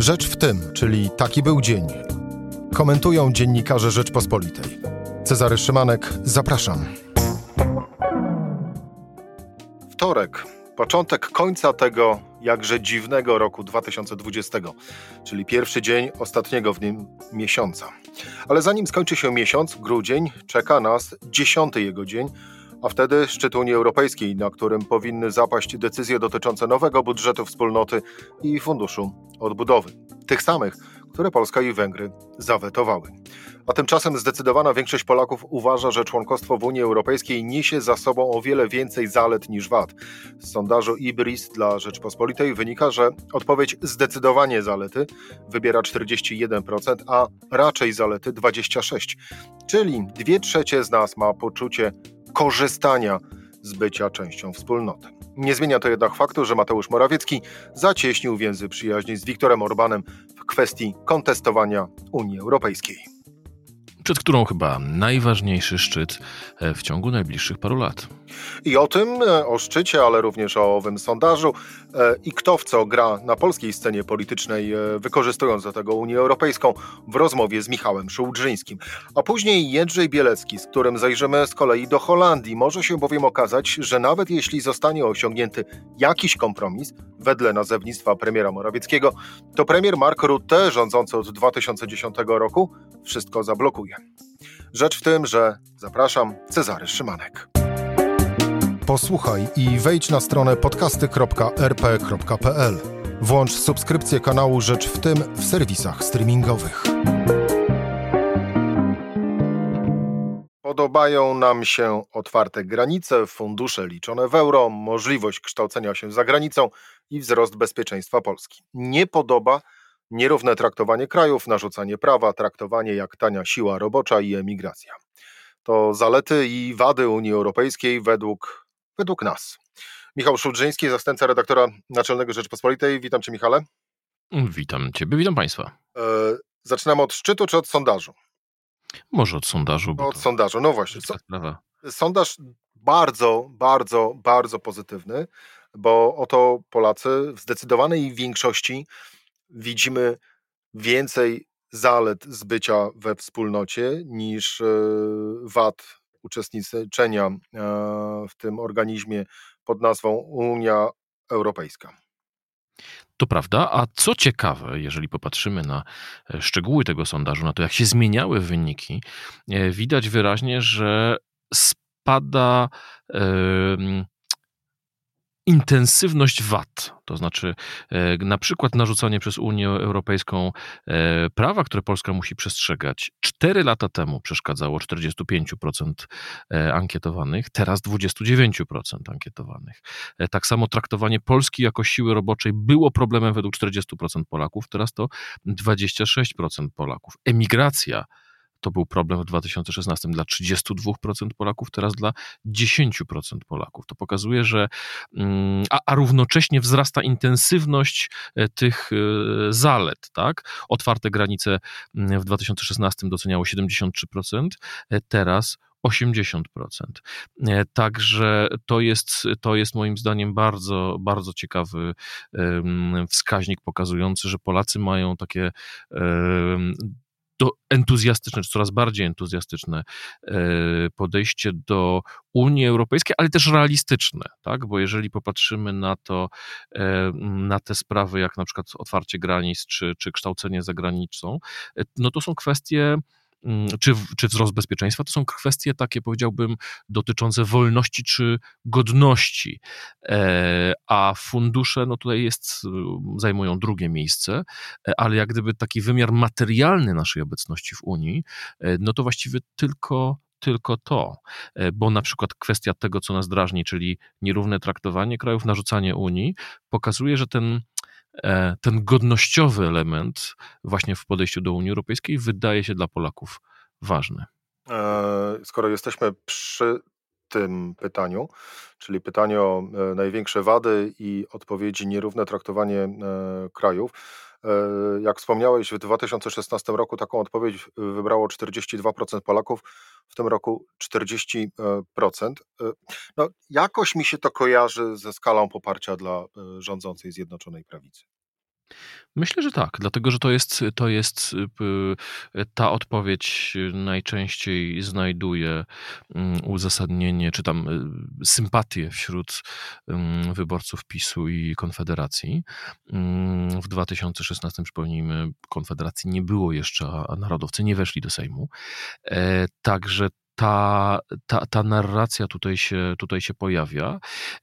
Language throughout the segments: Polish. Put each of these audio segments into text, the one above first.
Rzecz w tym, czyli taki był dzień. Komentują dziennikarze Rzeczpospolitej. Cezary Szymanek, zapraszam. Wtorek, początek końca tego jakże dziwnego roku 2020, czyli pierwszy dzień ostatniego w nim miesiąca. Ale zanim skończy się miesiąc, grudzień, czeka nas dziesiąty jego dzień, a wtedy szczyt Unii Europejskiej, na którym powinny zapaść decyzje dotyczące nowego budżetu wspólnoty i funduszu odbudowy. Tych samych, które Polska i Węgry zawetowały. A tymczasem zdecydowana większość Polaków uważa, że członkostwo w Unii Europejskiej niesie za sobą o wiele więcej zalet niż wad. Z sondażu Ibris dla Rzeczpospolitej wynika, że odpowiedź zdecydowanie zalety wybiera 41%, a raczej zalety 26%. Czyli dwie trzecie z nas ma poczucie korzystania z bycia częścią wspólnoty. Nie zmienia to jednak faktu, że Mateusz Morawiecki zacieśnił więzy przyjaźni z Viktorem Orbanem w kwestii kontestowania Unii Europejskiej przed którą chyba najważniejszy szczyt e, w ciągu najbliższych paru lat. I o tym, e, o szczycie, ale również o owym sondażu e, i kto w co gra na polskiej scenie politycznej, wykorzystując do tego Unię Europejską, w rozmowie z Michałem Szułdrzyńskim. A później Jędrzej Bielecki, z którym zajrzymy z kolei do Holandii. Może się bowiem okazać, że nawet jeśli zostanie osiągnięty jakiś kompromis, wedle nazewnictwa premiera Morawieckiego, to premier Mark Rutte, rządzący od 2010 roku, wszystko zablokuje. Rzecz w tym, że zapraszam Cezary Szymanek. Posłuchaj i wejdź na stronę podcasty.rp.pl. Włącz subskrypcję kanału Rzecz w tym w serwisach streamingowych. Podobają nam się otwarte granice, fundusze liczone w euro, możliwość kształcenia się za granicą i wzrost bezpieczeństwa Polski. Nie podoba nierówne traktowanie krajów, narzucanie prawa, traktowanie jak tania siła robocza i emigracja. To zalety i wady Unii Europejskiej według, według nas. Michał Szudrzyński, zastępca redaktora naczelnego Rzeczpospolitej. Witam Cię, Michale. Witam Ciebie, witam Państwa. E, zaczynamy od szczytu czy od sondażu? Może od sondażu. Bo od sondażu, no właśnie. So, sondaż bardzo, bardzo, bardzo pozytywny, bo oto Polacy w zdecydowanej większości widzimy więcej zalet z bycia we wspólnocie niż e, wad uczestniczenia e, w tym organizmie pod nazwą Unia Europejska. To prawda, a co ciekawe, jeżeli popatrzymy na e, szczegóły tego sondażu, na to jak się zmieniały wyniki, widać wyraźnie, że spada intensywność VAT, to znaczy e, na przykład narzucanie przez Unię Europejską e, prawa, które Polska musi przestrzegać. Cztery lata temu przeszkadzało 45% e, ankietowanych, teraz 29% ankietowanych. Tak samo traktowanie Polski jako siły roboczej było problemem według 40% Polaków, teraz to 26% Polaków. Emigracja to był problem w 2016 dla 32% Polaków, teraz dla 10% Polaków. To pokazuje, że mm, a, a równocześnie wzrasta intensywność e, tych e, zalet, tak? Otwarte granice mm, w 2016 doceniało 73%, e, teraz 80%. Także to jest, to jest moim zdaniem bardzo, bardzo ciekawy wskaźnik pokazujący, że Polacy mają takie to entuzjastyczne, coraz bardziej entuzjastyczne e, podejście do Unii Europejskiej, ale też realistyczne, tak? Bo jeżeli popatrzymy na to, e, na te sprawy, jak na przykład otwarcie granic, czy, czy kształcenie za granicą, e, no to są kwestie czy, czy wzrost bezpieczeństwa, to są kwestie takie, powiedziałbym, dotyczące wolności czy godności. E, a fundusze, no tutaj jest, zajmują drugie miejsce, e, ale jak gdyby taki wymiar materialny naszej obecności w Unii, e, no to właściwie tylko tylko to, bo na przykład kwestia tego, co nas drażni, czyli nierówne traktowanie krajów, narzucanie Unii, pokazuje, że ten ten godnościowy element właśnie w podejściu do Unii Europejskiej wydaje się dla Polaków ważny. E, skoro jesteśmy przy tym pytaniu, czyli pytaniu o e, największe wady i odpowiedzi nierówne traktowanie krajów, E, jak wspomniałeś, w 2016 roku taką odpowiedź wybrało 42% Polaków, w tym roku 40%. E, no, jakoś mi się to kojarzy ze skalą poparcia dla e, rządzącej Zjednoczonej Prawicy. Myślę, że tak, dlatego że to jest, to jest ta odpowiedź najczęściej znajduje mm, uzasadnienie, czy tam sympatię wśród mm, wyborców PiSu i Konfederacji. Mm, w 2016, przypomnijmy, Konfederacji nie było jeszcze, a narodowcy nie weszli do Sejmu. E, także ta, ta, ta narracja tutaj się, tutaj się pojawia,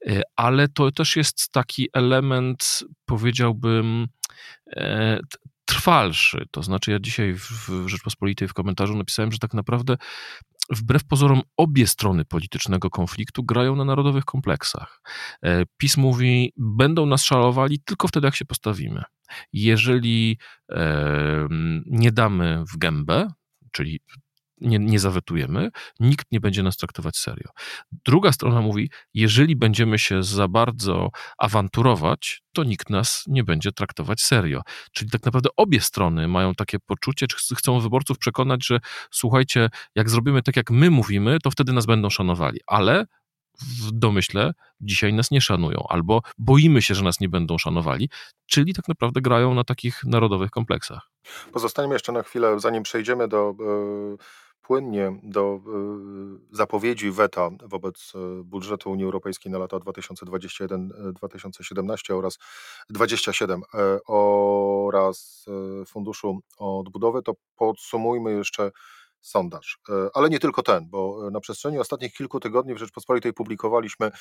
e, ale to też jest taki element, powiedziałbym, trwalszy. To znaczy, ja dzisiaj w Rzeczpospolitej w komentarzu napisałem, że tak naprawdę wbrew pozorom obie strony politycznego konfliktu grają na narodowych kompleksach. E, PiS mówi, będą nas szalowali tylko wtedy, jak się postawimy. Jeżeli nie damy w gębę, czyli nie, nie zawetujemy, nikt nie będzie nas traktować serio. Druga strona mówi, jeżeli będziemy się za bardzo awanturować, to nikt nas nie będzie traktować serio. Czyli tak naprawdę obie strony mają takie poczucie, czy chcą wyborców przekonać, że słuchajcie, jak zrobimy tak, jak my mówimy, to wtedy nas będą szanowali. Ale w domyśle dzisiaj nas nie szanują, albo boimy się, że nas nie będą szanowali, czyli tak naprawdę grają na takich narodowych kompleksach. Pozostańmy jeszcze na chwilę, zanim przejdziemy do. Yy płynnie do y, zapowiedzi weta wobec y, budżetu Unii Europejskiej na lata 2021-2017 oraz 27 e, oraz Funduszu Odbudowy, to podsumujmy jeszcze sondaż. Ale nie tylko ten, bo na przestrzeni ostatnich kilku tygodni w Rzeczpospolitej publikowaliśmy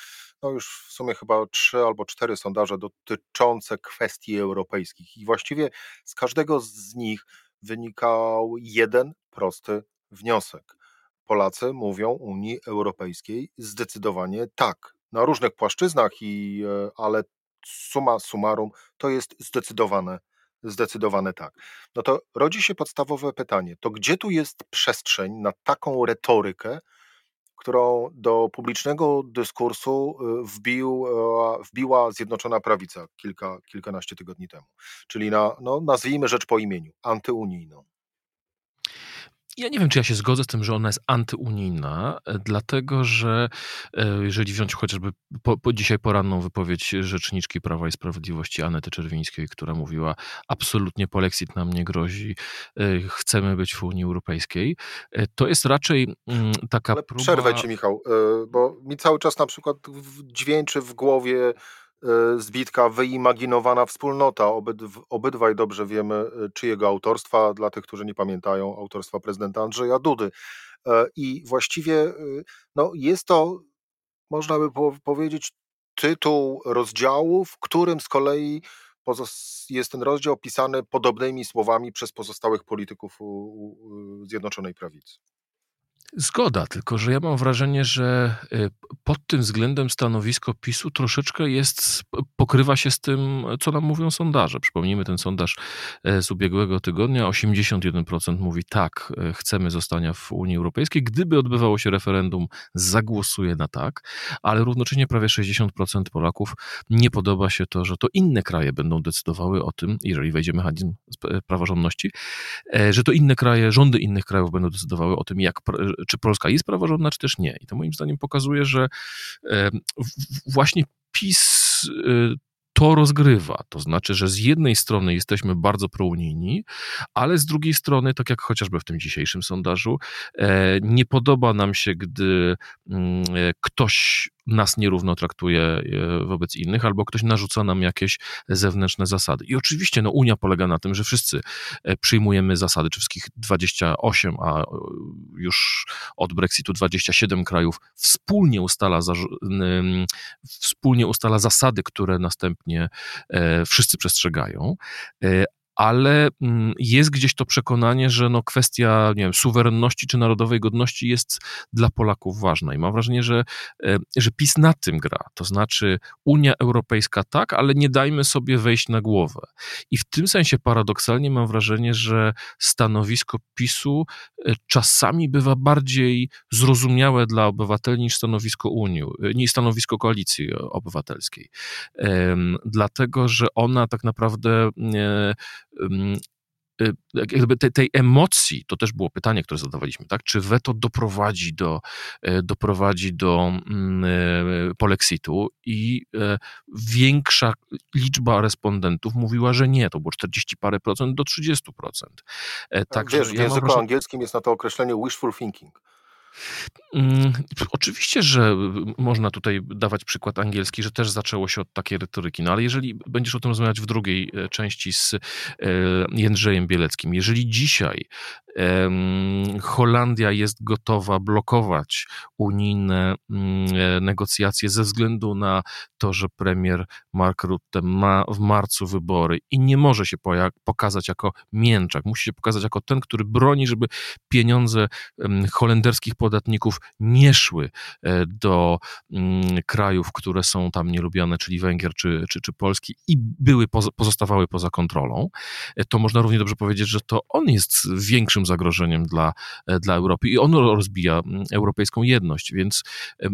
no już w sumie chyba trzy albo cztery sondaże dotyczące kwestii europejskich i właściwie z każdego z nich wynikał jeden prosty wniosek. Polacy mówią Unii Europejskiej zdecydowanie tak. Na różnych płaszczyznach, i, e, ale suma summarum to jest zdecydowane, zdecydowane tak. No to rodzi się podstawowe pytanie: to gdzie tu jest przestrzeń na taką retorykę, którą do publicznego dyskursu e, wbił, wbiła Zjednoczona Prawica kilka, kilkanaście tygodni temu? Czyli na, no, nazwijmy rzecz po imieniu, antyunijną. Ja nie wiem, czy ja się zgodzę z tym, że ona jest antyunijna, e, dlatego że e, jeżeli wziąć chociażby po, po dzisiaj poranną wypowiedź rzeczniczki Prawa i Sprawiedliwości Anety Czerwińskiej, która mówiła absolutnie polexit nam nie grozi, e, chcemy być w Unii Europejskiej, to jest raczej mm, taka Ale próba... Przerwę ci Michał, bo mi cały czas na przykład dźwięczy w głowie zbitka wyimaginowana wspólnota. Obydw, obydwaj dobrze wiemy, e, czyjego autorstwa, dla tych, którzy nie pamiętają, autorstwa prezydenta Andrzeja Dudy. E, I właściwie no, jest to, można by powiedzieć, tytuł rozdziału, w którym z kolei jest ten rozdział opisany podobnymi słowami przez pozostałych polityków Zjednoczonej Prawicy. Zgoda, tylko że ja mam wrażenie, że y, pod tym względem stanowisko PiSu troszeczkę jest, pokrywa się z tym, co nam mówią sondaże. Przypomnijmy ten sondaż e, z ubiegłego tygodnia. 81% mówi tak, e, chcemy zostania w Unii Europejskiej. Gdyby odbywało się referendum, zagłosuje na tak, ale równocześnie prawie 60% Polaków nie podoba się to, że to inne kraje będą decydowały o tym, jeżeli wejdzie mechanizm e, praworządności, że to inne kraje, rządy innych krajów będą decydowały o tym, jak czy Polska jest praworządna, czy też nie. I to moim zdaniem pokazuje, że właśnie PiS y, to rozgrywa. To znaczy, że z jednej strony jesteśmy bardzo prounijni, ale z drugiej strony, tak jak chociażby w tym dzisiejszym sondażu, e, nie podoba nam się, gdy mm, e, ktoś nas nierówno traktuje e, wobec innych, albo ktoś narzuca nam jakieś zewnętrzne zasady. I oczywiście no, Unia polega na tym, że wszyscy przyjmujemy zasady, czy wszystkich 28, a już od Brexitu 27 krajów wspólnie ustala, wspólnie ustala zasady, które następnie e, wszyscy przestrzegają, e, ale mm, jest gdzieś to przekonanie, że no kwestia nie wiem, suwerenności czy narodowej godności jest dla Polaków ważna. I mam wrażenie, że, e, że PiS na tym gra. To znaczy Unia Europejska tak, ale nie dajmy sobie wejść na głowę. I w tym sensie paradoksalnie mam wrażenie, że stanowisko PiSu e, czasami bywa bardziej zrozumiałe dla obywateli niż stanowisko Unii, e, niż stanowisko koalicji obywatelskiej. Dlatego, że ona tak naprawdę jakby tej, tej emocji, to też było pytanie, które zadawaliśmy, tak? Czy weto doprowadzi do, e, doprowadzi do mm, e, polexitu i e, większa liczba respondentów mówiła, że nie, to było 40 parę procent do 30 procent. Także Wiesz, w języku angielskim jest na to określenie wishful thinking. Mm, oczywiście, że można tutaj dawać przykład angielski, że też zaczęło się od takiej retoryki, no ale jeżeli będziesz o tym rozmawiać w drugiej e, części z e, Jędrzejem Bieleckim, jeżeli dzisiaj Holandia jest gotowa blokować unijne mm, e, negocjacje ze względu na to, że premier Mark Rutte ma w marcu wybory i nie może się pokazać jako mięczak, musi się pokazać jako ten, który broni, żeby pieniądze holenderskich podatników nie szły e, do mm, krajów, które są tam nielubiane, czyli Węgier czy, czy, czy Polski i były, pozostawały poza kontrolą, e, to można równie dobrze powiedzieć, że to on jest większym zagrożeniem dla, e, dla Europy. I on rozbija mm, europejską jedność, więc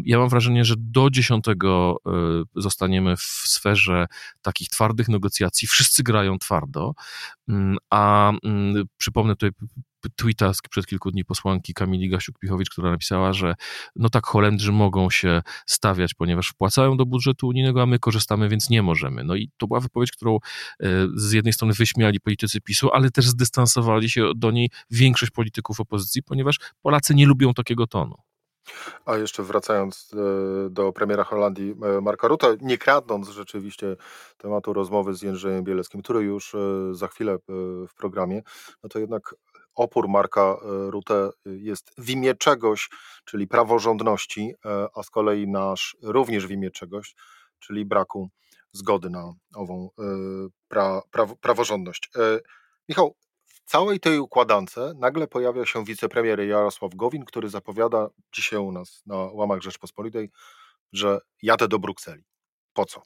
ja mam wrażenie, że do 10 zostaniemy w sferze takich twardych negocjacji, wszyscy grają twardo, mm, a przypomnę tutaj tweeta przed kilku dni posłanki Kamili Gasiuk-Pichowicz, która napisała, że no tak Holendrzy mogą się stawiać, ponieważ wpłacają do budżetu unijnego, a my korzystamy, więc nie możemy. No i to była wypowiedź, którą e, z jednej strony wyśmiali politycy PiSu, ale też zdystansowali się do niej większość polityków opozycji, ponieważ Polacy nie lubią takiego tonu. A jeszcze wracając e, do premiera Holandii e, Marka Rutte, nie kradnąc rzeczywiście tematu rozmowy z Jędrzejem Bieleckim, który już za chwilę w programie, no to jednak opór Marka e, Rutte jest w imię czegoś, czyli praworządności, e, a z kolei nasz również w imię czegoś, czyli braku zgody na ową e, pra, pra, praworządność. Michał, w całej tej układance nagle pojawia się wicepremier Jarosław Gowin, który zapowiada dzisiaj u nas na łamach Rzeczpospolitej, że jadę do Brukseli. Po co?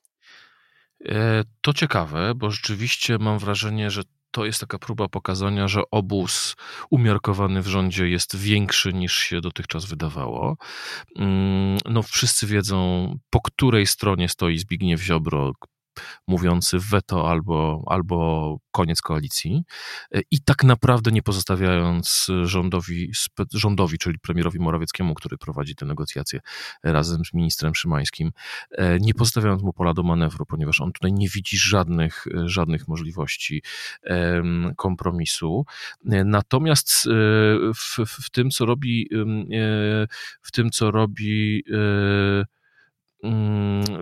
To ciekawe, bo rzeczywiście mam wrażenie, że to jest taka próba pokazania, że obóz umiarkowany w rządzie jest większy niż się dotychczas wydawało. Mm, no, wszyscy wiedzą, po której stronie stoi Zbigniew Ziobro, mówiący weto albo, albo koniec koalicji e, i tak naprawdę nie pozostawiając rządowi, rządowi, czyli premierowi Morawieckiemu, który prowadzi te negocjacje razem z ministrem Szymańskim, e, nie pozostawiając mu pola do manewru, ponieważ on tutaj nie widzi żadnych, żadnych możliwości kompromisu. E, natomiast w, w tym, co robi, w tym, co robi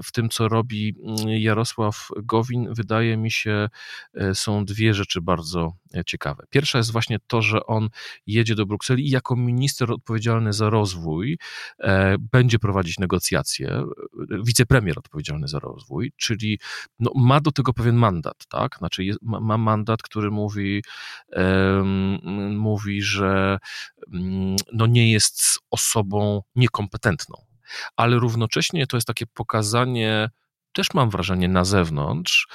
w tym, co robi mm, Jarosław Gowin, wydaje mi się, e, są dwie rzeczy bardzo e, ciekawe. Pierwsza jest właśnie to, że on jedzie do Brukseli i jako minister odpowiedzialny za rozwój e, będzie prowadzić negocjacje, wicepremier odpowiedzialny za rozwój, czyli no, ma do tego pewien mandat, tak? Znaczy jest, ma, ma, mandat, który mówi, mówi, że mm, no, nie jest osobą niekompetentną ale równocześnie to jest takie pokazanie, też mam wrażenie na zewnątrz,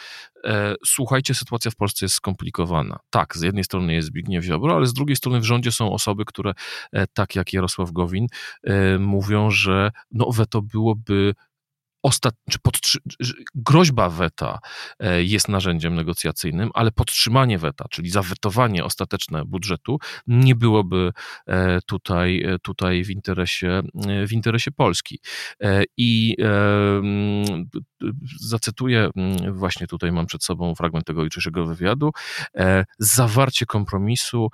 e, słuchajcie, sytuacja w Polsce jest skomplikowana. Tak, z jednej strony jest Zbigniew Ziobro, ale z drugiej strony w rządzie są osoby, które, e, tak jak Jarosław Gowin, e, mówią, że no, weto byłoby ostat... czy podtrzy... groźba weta e, jest narzędziem negocjacyjnym, ale podtrzymanie weta, czyli zawetowanie ostateczne budżetu, nie byłoby e, tutaj, e, tutaj w, interesie, w interesie Polski. I zacytuję, właśnie tutaj mam przed sobą fragment tego jutrzejszego wywiadu, zawarcie kompromisu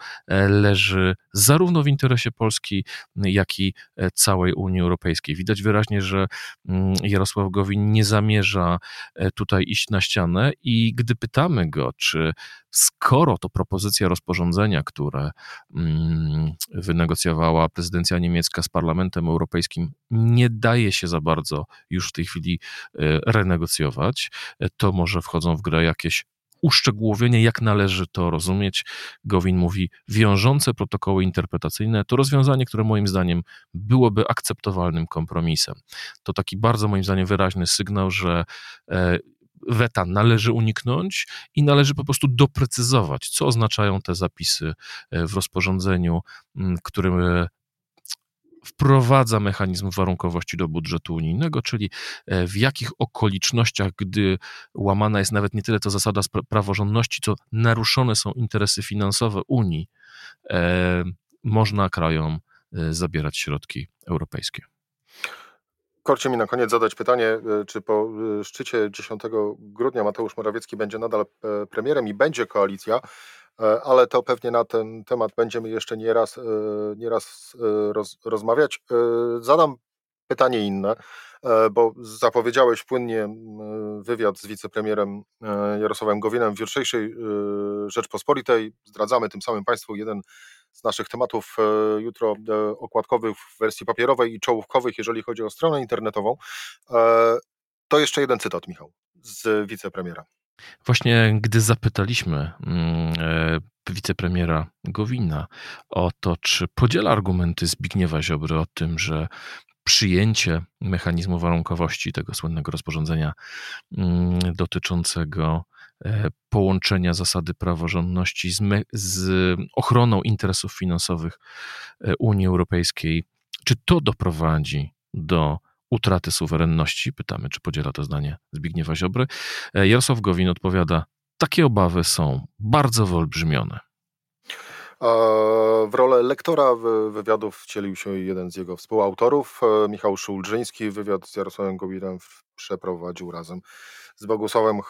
leży zarówno w interesie Polski, jak i całej Unii Europejskiej. Widać wyraźnie, że Jarosław Jarosław Gowin nie zamierza e, tutaj iść na ścianę. I gdy pytamy go, czy skoro to propozycja rozporządzenia, które mm, wynegocjowała prezydencja niemiecka z Parlamentem Europejskim, nie daje się za bardzo już w tej chwili e, renegocjować, e, to może wchodzą w grę jakieś uszczegółowienie, jak należy to rozumieć. Gowin mówi, wiążące protokoły interpretacyjne to rozwiązanie, które moim zdaniem byłoby akceptowalnym kompromisem. To taki bardzo moim zdaniem wyraźny sygnał, że e, weta należy uniknąć i należy po prostu doprecyzować, co oznaczają te zapisy e, w rozporządzeniu, którym wprowadza mechanizm warunkowości do budżetu unijnego, czyli e, w jakich okolicznościach, gdy łamana jest nawet nie tyle to zasada praworządności, co naruszone są interesy finansowe Unii, e, można krajom e, zabierać środki europejskie. Korcie mi na koniec zadać pytanie, czy po szczycie 10 grudnia Mateusz Morawiecki będzie nadal premierem i będzie koalicja, ale to pewnie na ten temat będziemy jeszcze nieraz, e, nieraz e, roz, rozmawiać. Zadam pytanie inne, bo zapowiedziałeś płynnie wywiad z wicepremierem Jarosławem Gowinem w jutrzejszej Rzeczpospolitej. Zdradzamy tym samym Państwu jeden z naszych tematów jutro okładkowych w wersji papierowej i czołówkowych, jeżeli chodzi o stronę internetową. To jeszcze jeden cytat, Michał, z wicepremiera. Właśnie gdy zapytaliśmy mm, e, wicepremiera Gowina o to, czy podziela argumenty Zbigniewa Ziobry o tym, że przyjęcie mechanizmu warunkowości tego słynnego rozporządzenia mm, dotyczącego e, połączenia zasady praworządności z, z ochroną interesów finansowych e, Unii Europejskiej, czy to doprowadzi do utraty suwerenności. Pytamy, czy podziela to zdanie Zbigniewa Ziobry. E, Jarosław Gowin odpowiada, takie obawy są bardzo wyolbrzymione. W rolę lektora wywiadów wcielił się jeden z jego współautorów, e, Michał Szulżyński. Wywiad z Jarosławem Gowinem przeprowadził razem z Bogusławem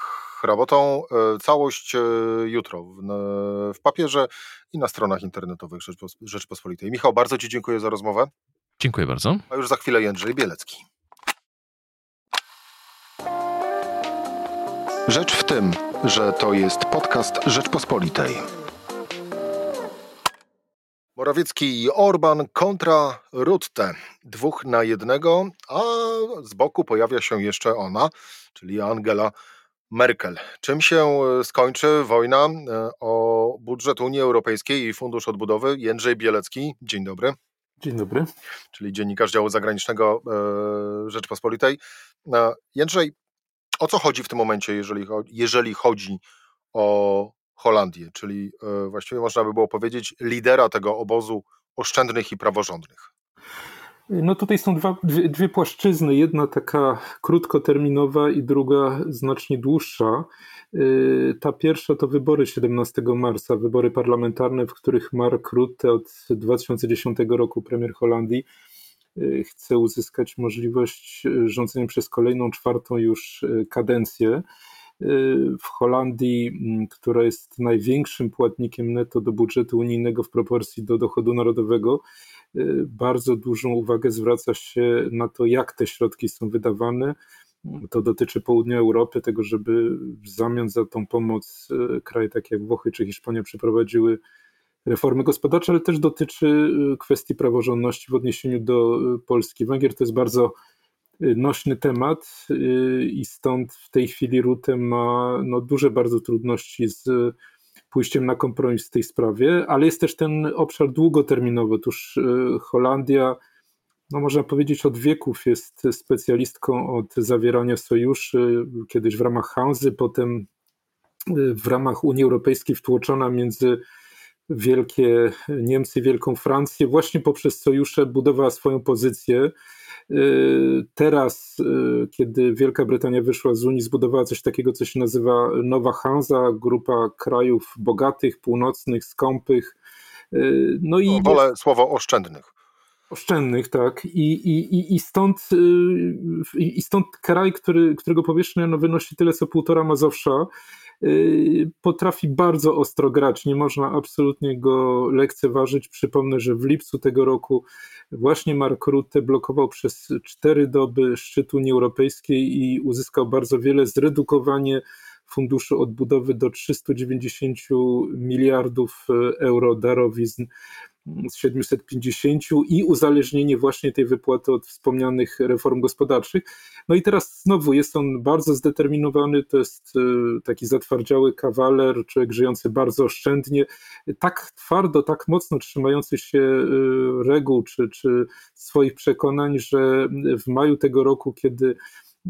Hrabotą. E, całość jutro w, papierze i na stronach internetowych Rzeczpospolitej. Michał, bardzo Ci dziękuję za rozmowę. Dziękuję bardzo. A już za chwilę Jędrzej Bielecki. Rzecz w tym, że to jest podcast Rzeczpospolitej. Morawiecki i Orban kontra Rutte. Dwóch na jednego, a z boku pojawia się jeszcze ona, czyli Angela Merkel. Czym się skończy wojna e, o budżet Unii Europejskiej i Fundusz Odbudowy? Jędrzej Bielecki, dzień dobry. Dzień dobry. Czyli dziennikarz działu zagranicznego e, Rzeczpospolitej. E, Jędrzej, o co chodzi w tym momencie, jeżeli, jeżeli chodzi o Holandię, czyli e, właściwie można by było powiedzieć lidera tego obozu oszczędnych i praworządnych? No tutaj są dwa, dwie, dwie płaszczyzny. Jedna taka krótkoterminowa i druga znacznie dłuższa. Y, ta pierwsza to wybory 17 marca, wybory parlamentarne, w których Mark Rutte od 2010 roku, premier Holandii, y, chce uzyskać możliwość rządzenia przez kolejną, czwartą już kadencję. W Holandii, która jest największym płatnikiem netto do budżetu unijnego w proporcji do dochodu narodowego, bardzo dużą uwagę zwraca się na to, jak te środki są wydawane to dotyczy południa Europy, tego, żeby w zamian za tą pomoc e, kraje takie jak Włochy czy Hiszpania przeprowadziły reformy gospodarcze, ale też dotyczy e, kwestii praworządności w odniesieniu do Polski. Węgier to jest bardzo nośny temat i stąd w tej chwili Rutem ma no, duże bardzo trudności z pójściem na kompromis w tej sprawie, ale jest też ten obszar długoterminowy. Otóż Holandia no można powiedzieć, od wieków jest specjalistką od zawierania sojuszy, kiedyś w ramach Hanzy, potem y, w ramach Unii Europejskiej wtłoczona między wielkie Niemcy i Wielką Francję, właśnie poprzez sojusze budowała swoją pozycję. Y, teraz, y, kiedy Wielka Brytania wyszła z Unii, zbudowała coś takiego, co się nazywa Nowa Hanza, grupa krajów bogatych, północnych, skąpych. No i no, wolę jest... słowo oszczędnych. Oszczędnych, tak. I, i, i, stąd, y, i stąd kraj, który, którego powierzchnia no, wynosi tyle co półtora Mazowsza, y, potrafi bardzo ostro grać. Nie można absolutnie go lekceważyć. Przypomnę, że w lipcu tego roku właśnie Mark Rutte blokował przez cztery doby szczyt Unii Europejskiej i uzyskał bardzo wiele. Zredukowanie funduszu odbudowy do 390 miliardów y, euro darowizn z 750 i uzależnienie właśnie tej wypłaty od wspomnianych reform gospodarczych. No i teraz znowu jest on bardzo zdeterminowany, to jest e, taki zatwardziały kawaler, człowiek żyjący bardzo oszczędnie, tak twardo, tak mocno trzymający się e, reguł czy, czy swoich przekonań, że w maju tego roku, kiedy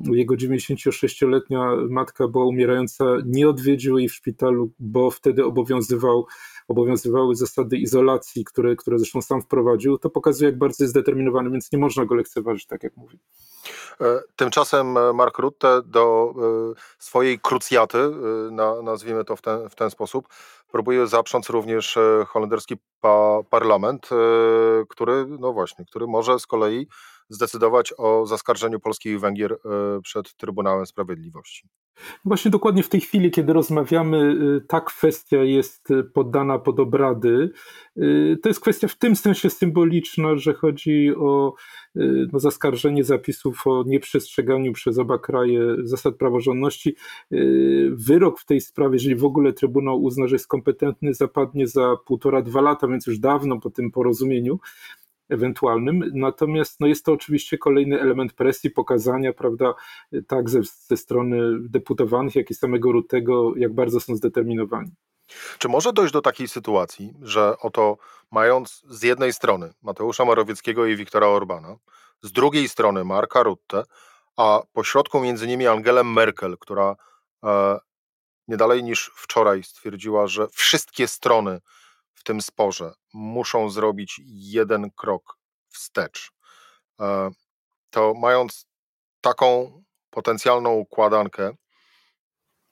jego 96-letnia matka była umierająca, nie odwiedził jej w szpitalu, bo wtedy obowiązywał obowiązywały zasady izolacji, które, które zresztą sam wprowadził, to pokazuje, jak bardzo jest zdeterminowany, więc nie można go lekceważyć, tak jak mówi. E, tymczasem e, Mark Rutte do e, swojej krucjaty, nazwijmy to w ten, w ten sposób, próbuje zaprząc również holenderski pa parlament, który, no właśnie, który może z kolei zdecydować o zaskarżeniu Polski i Węgier przed Trybunałem Sprawiedliwości. Właśnie dokładnie w tej chwili, kiedy rozmawiamy, y, ta kwestia jest y, poddana pod obrady. To jest kwestia w tym sensie symboliczna, że chodzi o no, zaskarżenie zapisów o nieprzestrzeganiu przez oba kraje zasad praworządności. Wyrok w tej sprawie, jeżeli w ogóle Trybunał uzna, że jest kompetentny, zapadnie za półtora, dwa lata, więc już dawno po tym porozumieniu ewentualnym. Natomiast no jest to oczywiście kolejny element presji, pokazania, prawda, tak ze, ze strony deputowanych, jak i samego Rutego, jak bardzo są zdeterminowani. Czy może dojść do takiej sytuacji, że oto mając z jednej strony Mateusza Morawieckiego i Wiktora Orbana, z drugiej strony Marka Rutte, a pośrodku między nimi Angelę Merkel, która e, nie dalej niż wczoraj stwierdziła, że wszystkie strony tym sporze. Muszą zrobić jeden krok wstecz, e, to mając taką potencjalną układankę,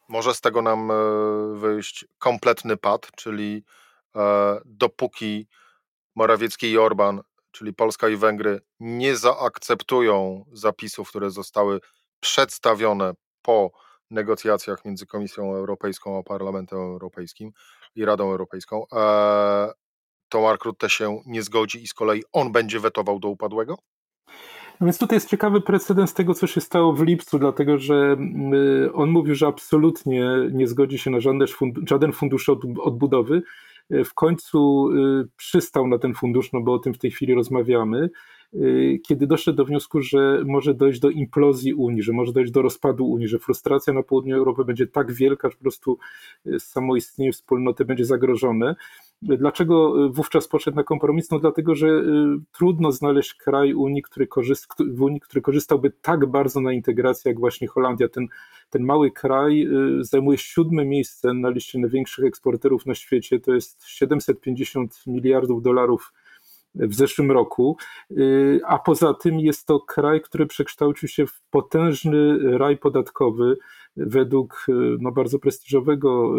może z tego nam e, wyjść kompletny pad, czyli e, dopóki Morawiecki i Orban, czyli Polska i Węgry, nie zaakceptują zapisów, które zostały przedstawione po negocjacjach między Komisją Europejską a Parlamentem Europejskim i Radą Europejską, e, to Mark Rutte się nie zgodzi i z kolei on będzie wetował do upadłego? No więc tutaj jest ciekawy precedens tego, co się stało w lipcu, dlatego że mm, y, on mówił, że absolutnie nie zgodzi się na żaden fundusz, odbudowy. Y, w końcu y, przystał na ten fundusz, no bo o tym w tej chwili rozmawiamy. Y, kiedy doszedł do wniosku, że może dojść do implozji Unii, że może dojść do rozpadu Unii, że frustracja na południu Europy będzie tak wielka, że po prostu y, samo istnienie wspólnoty będzie zagrożone. Dlaczego y, wówczas poszedł na kompromis? No dlatego, że trudno znaleźć kraj Unii, który korzyst, w Unii, który korzystałby tak bardzo na integracji jak właśnie Holandia. Ten, ten mały kraj zajmuje siódme miejsce na liście największych eksporterów na świecie. To jest 750 miliardów dolarów w zeszłym roku, y, a poza tym jest to kraj, który przekształcił się w potężny raj podatkowy według y, no, bardzo prestiżowego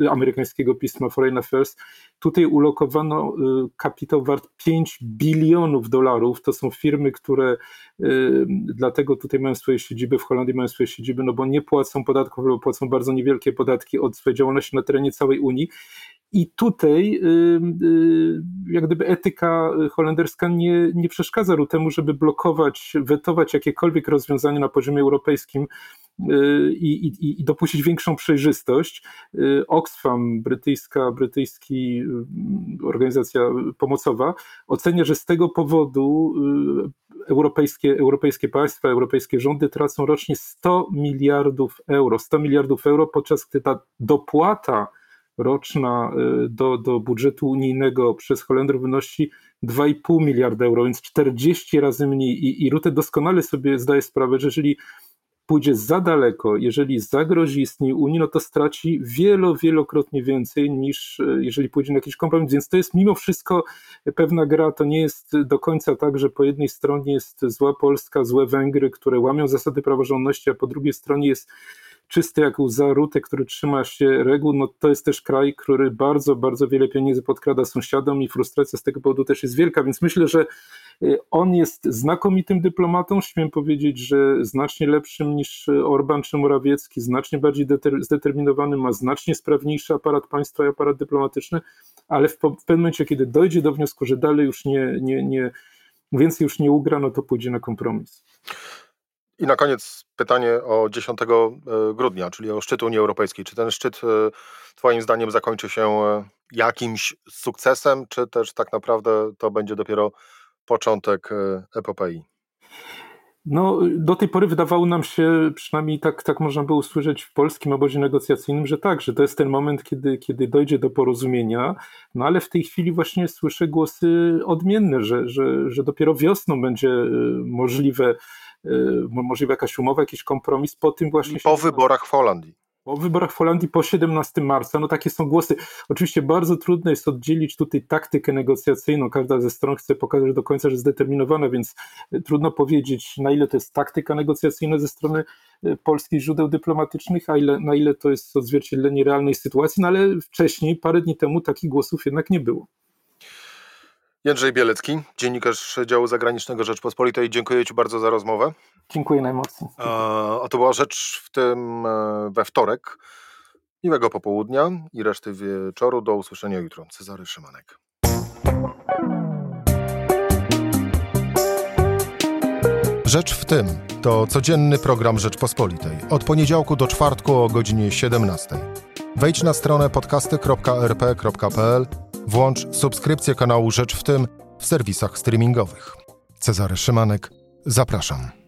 y, amerykańskiego pisma Foreign Affairs. Tutaj ulokowano kapitał wart 5 bilionów dolarów. To są firmy, które dlatego tutaj mają swoje siedziby, w Holandii mają swoje siedziby, no bo nie płacą podatków, albo płacą bardzo niewielkie podatki od swojej działalności na terenie całej Unii i tutaj jak gdyby etyka holenderska nie, nie przeszkadza temu, żeby blokować, wetować jakiekolwiek rozwiązania na poziomie europejskim y, i, i, i dopuścić większą przejrzystość. Y, Oxfam, brytyjska, brytyjski y, organizacja pomocowa, ocenia, że z tego powodu europejskie, europejskie państwa, europejskie rządy tracą rocznie 100 miliardów euro. 100 miliardów euro, podczas gdy ta dopłata roczna y, do, do budżetu unijnego przez Holendrów wynosi 2,5 miliarda euro, więc 40 razy mniej. I, i Rutte doskonale sobie zdaje sprawę, że jeżeli pójdzie za daleko, jeżeli zagrozi istnieniu Unii, no to straci wielo, wielokrotnie więcej niż y, jeżeli pójdzie na jakiś kompromis. Więc to jest mimo wszystko pewna gra. To nie jest do końca tak, że po jednej stronie jest zła Polska, złe Węgry, które łamią zasady praworządności, a po drugiej stronie jest czysty jak łza który trzyma się reguł, no to jest też kraj, który bardzo, bardzo wiele pieniędzy podkrada sąsiadom i frustracja z tego powodu też jest wielka, więc myślę, że y, on jest znakomitym dyplomatą, śmiem powiedzieć, że znacznie lepszym niż Orban czy Morawiecki, znacznie bardziej zdeterminowany, ma znacznie sprawniejszy aparat państwa i aparat dyplomatyczny, ale w, w pewnym momencie, kiedy dojdzie do wniosku, że dalej już nie, nie, nie więcej już nie ugra, no to pójdzie na kompromis. I na koniec pytanie o 10 e, grudnia, czyli o szczyt Unii Europejskiej. Czy ten szczyt e, Twoim zdaniem zakończy się e, jakimś sukcesem, czy też tak naprawdę to będzie dopiero początek epopei? No, do tej pory wydawało nam się, przynajmniej tak, tak można było usłyszeć w polskim obozie negocjacyjnym, że tak, że to jest ten moment, kiedy, kiedy dojdzie do porozumienia, no ale w tej chwili właśnie słyszę głosy odmienne, że, że, że dopiero wiosną będzie możliwe możliwe jakaś umowa, jakiś kompromis po tym właśnie. Po wyborach w Holandii. Po wyborach w Holandii po 17 marca, no takie są głosy. Oczywiście bardzo trudno jest oddzielić tutaj taktykę negocjacyjną. Każda ze stron chce pokazać do końca, że zdeterminowana, więc trudno powiedzieć, na ile to jest taktyka negocjacyjna ze strony polskich źródeł dyplomatycznych, a ile, na ile to jest odzwierciedlenie realnej sytuacji, no ale wcześniej, parę dni temu takich głosów jednak nie było. Jędrzej Bielecki, dziennikarz działu zagranicznego Rzeczpospolitej. Dziękuję Ci bardzo za rozmowę. Dziękuję najmocniej. A to była rzecz w tym e, we wtorek. Miłego popołudnia i reszty wieczoru. Do usłyszenia jutro. Cezary Szymanek. Rzecz w tym to codzienny program Rzeczpospolitej. Od poniedziałku do czwartku o godzinie 17. Wejdź na stronę podcasty.rp.pl Włącz subskrypcję kanału Rzecz w tym w serwisach streamingowych. Cezary Szymanek, zapraszam.